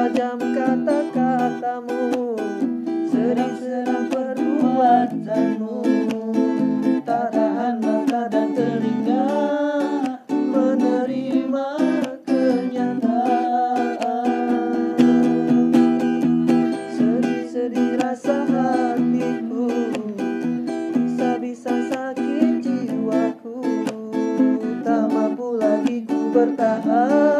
tajam kata-katamu Serang-serang perbuatanmu. Tak tahan mata dan telinga Menerima kenyataan. Sedih-sedih rasa hatiku Bisa-bisa sakit jiwaku. Tak mampu lagi ku bertahan.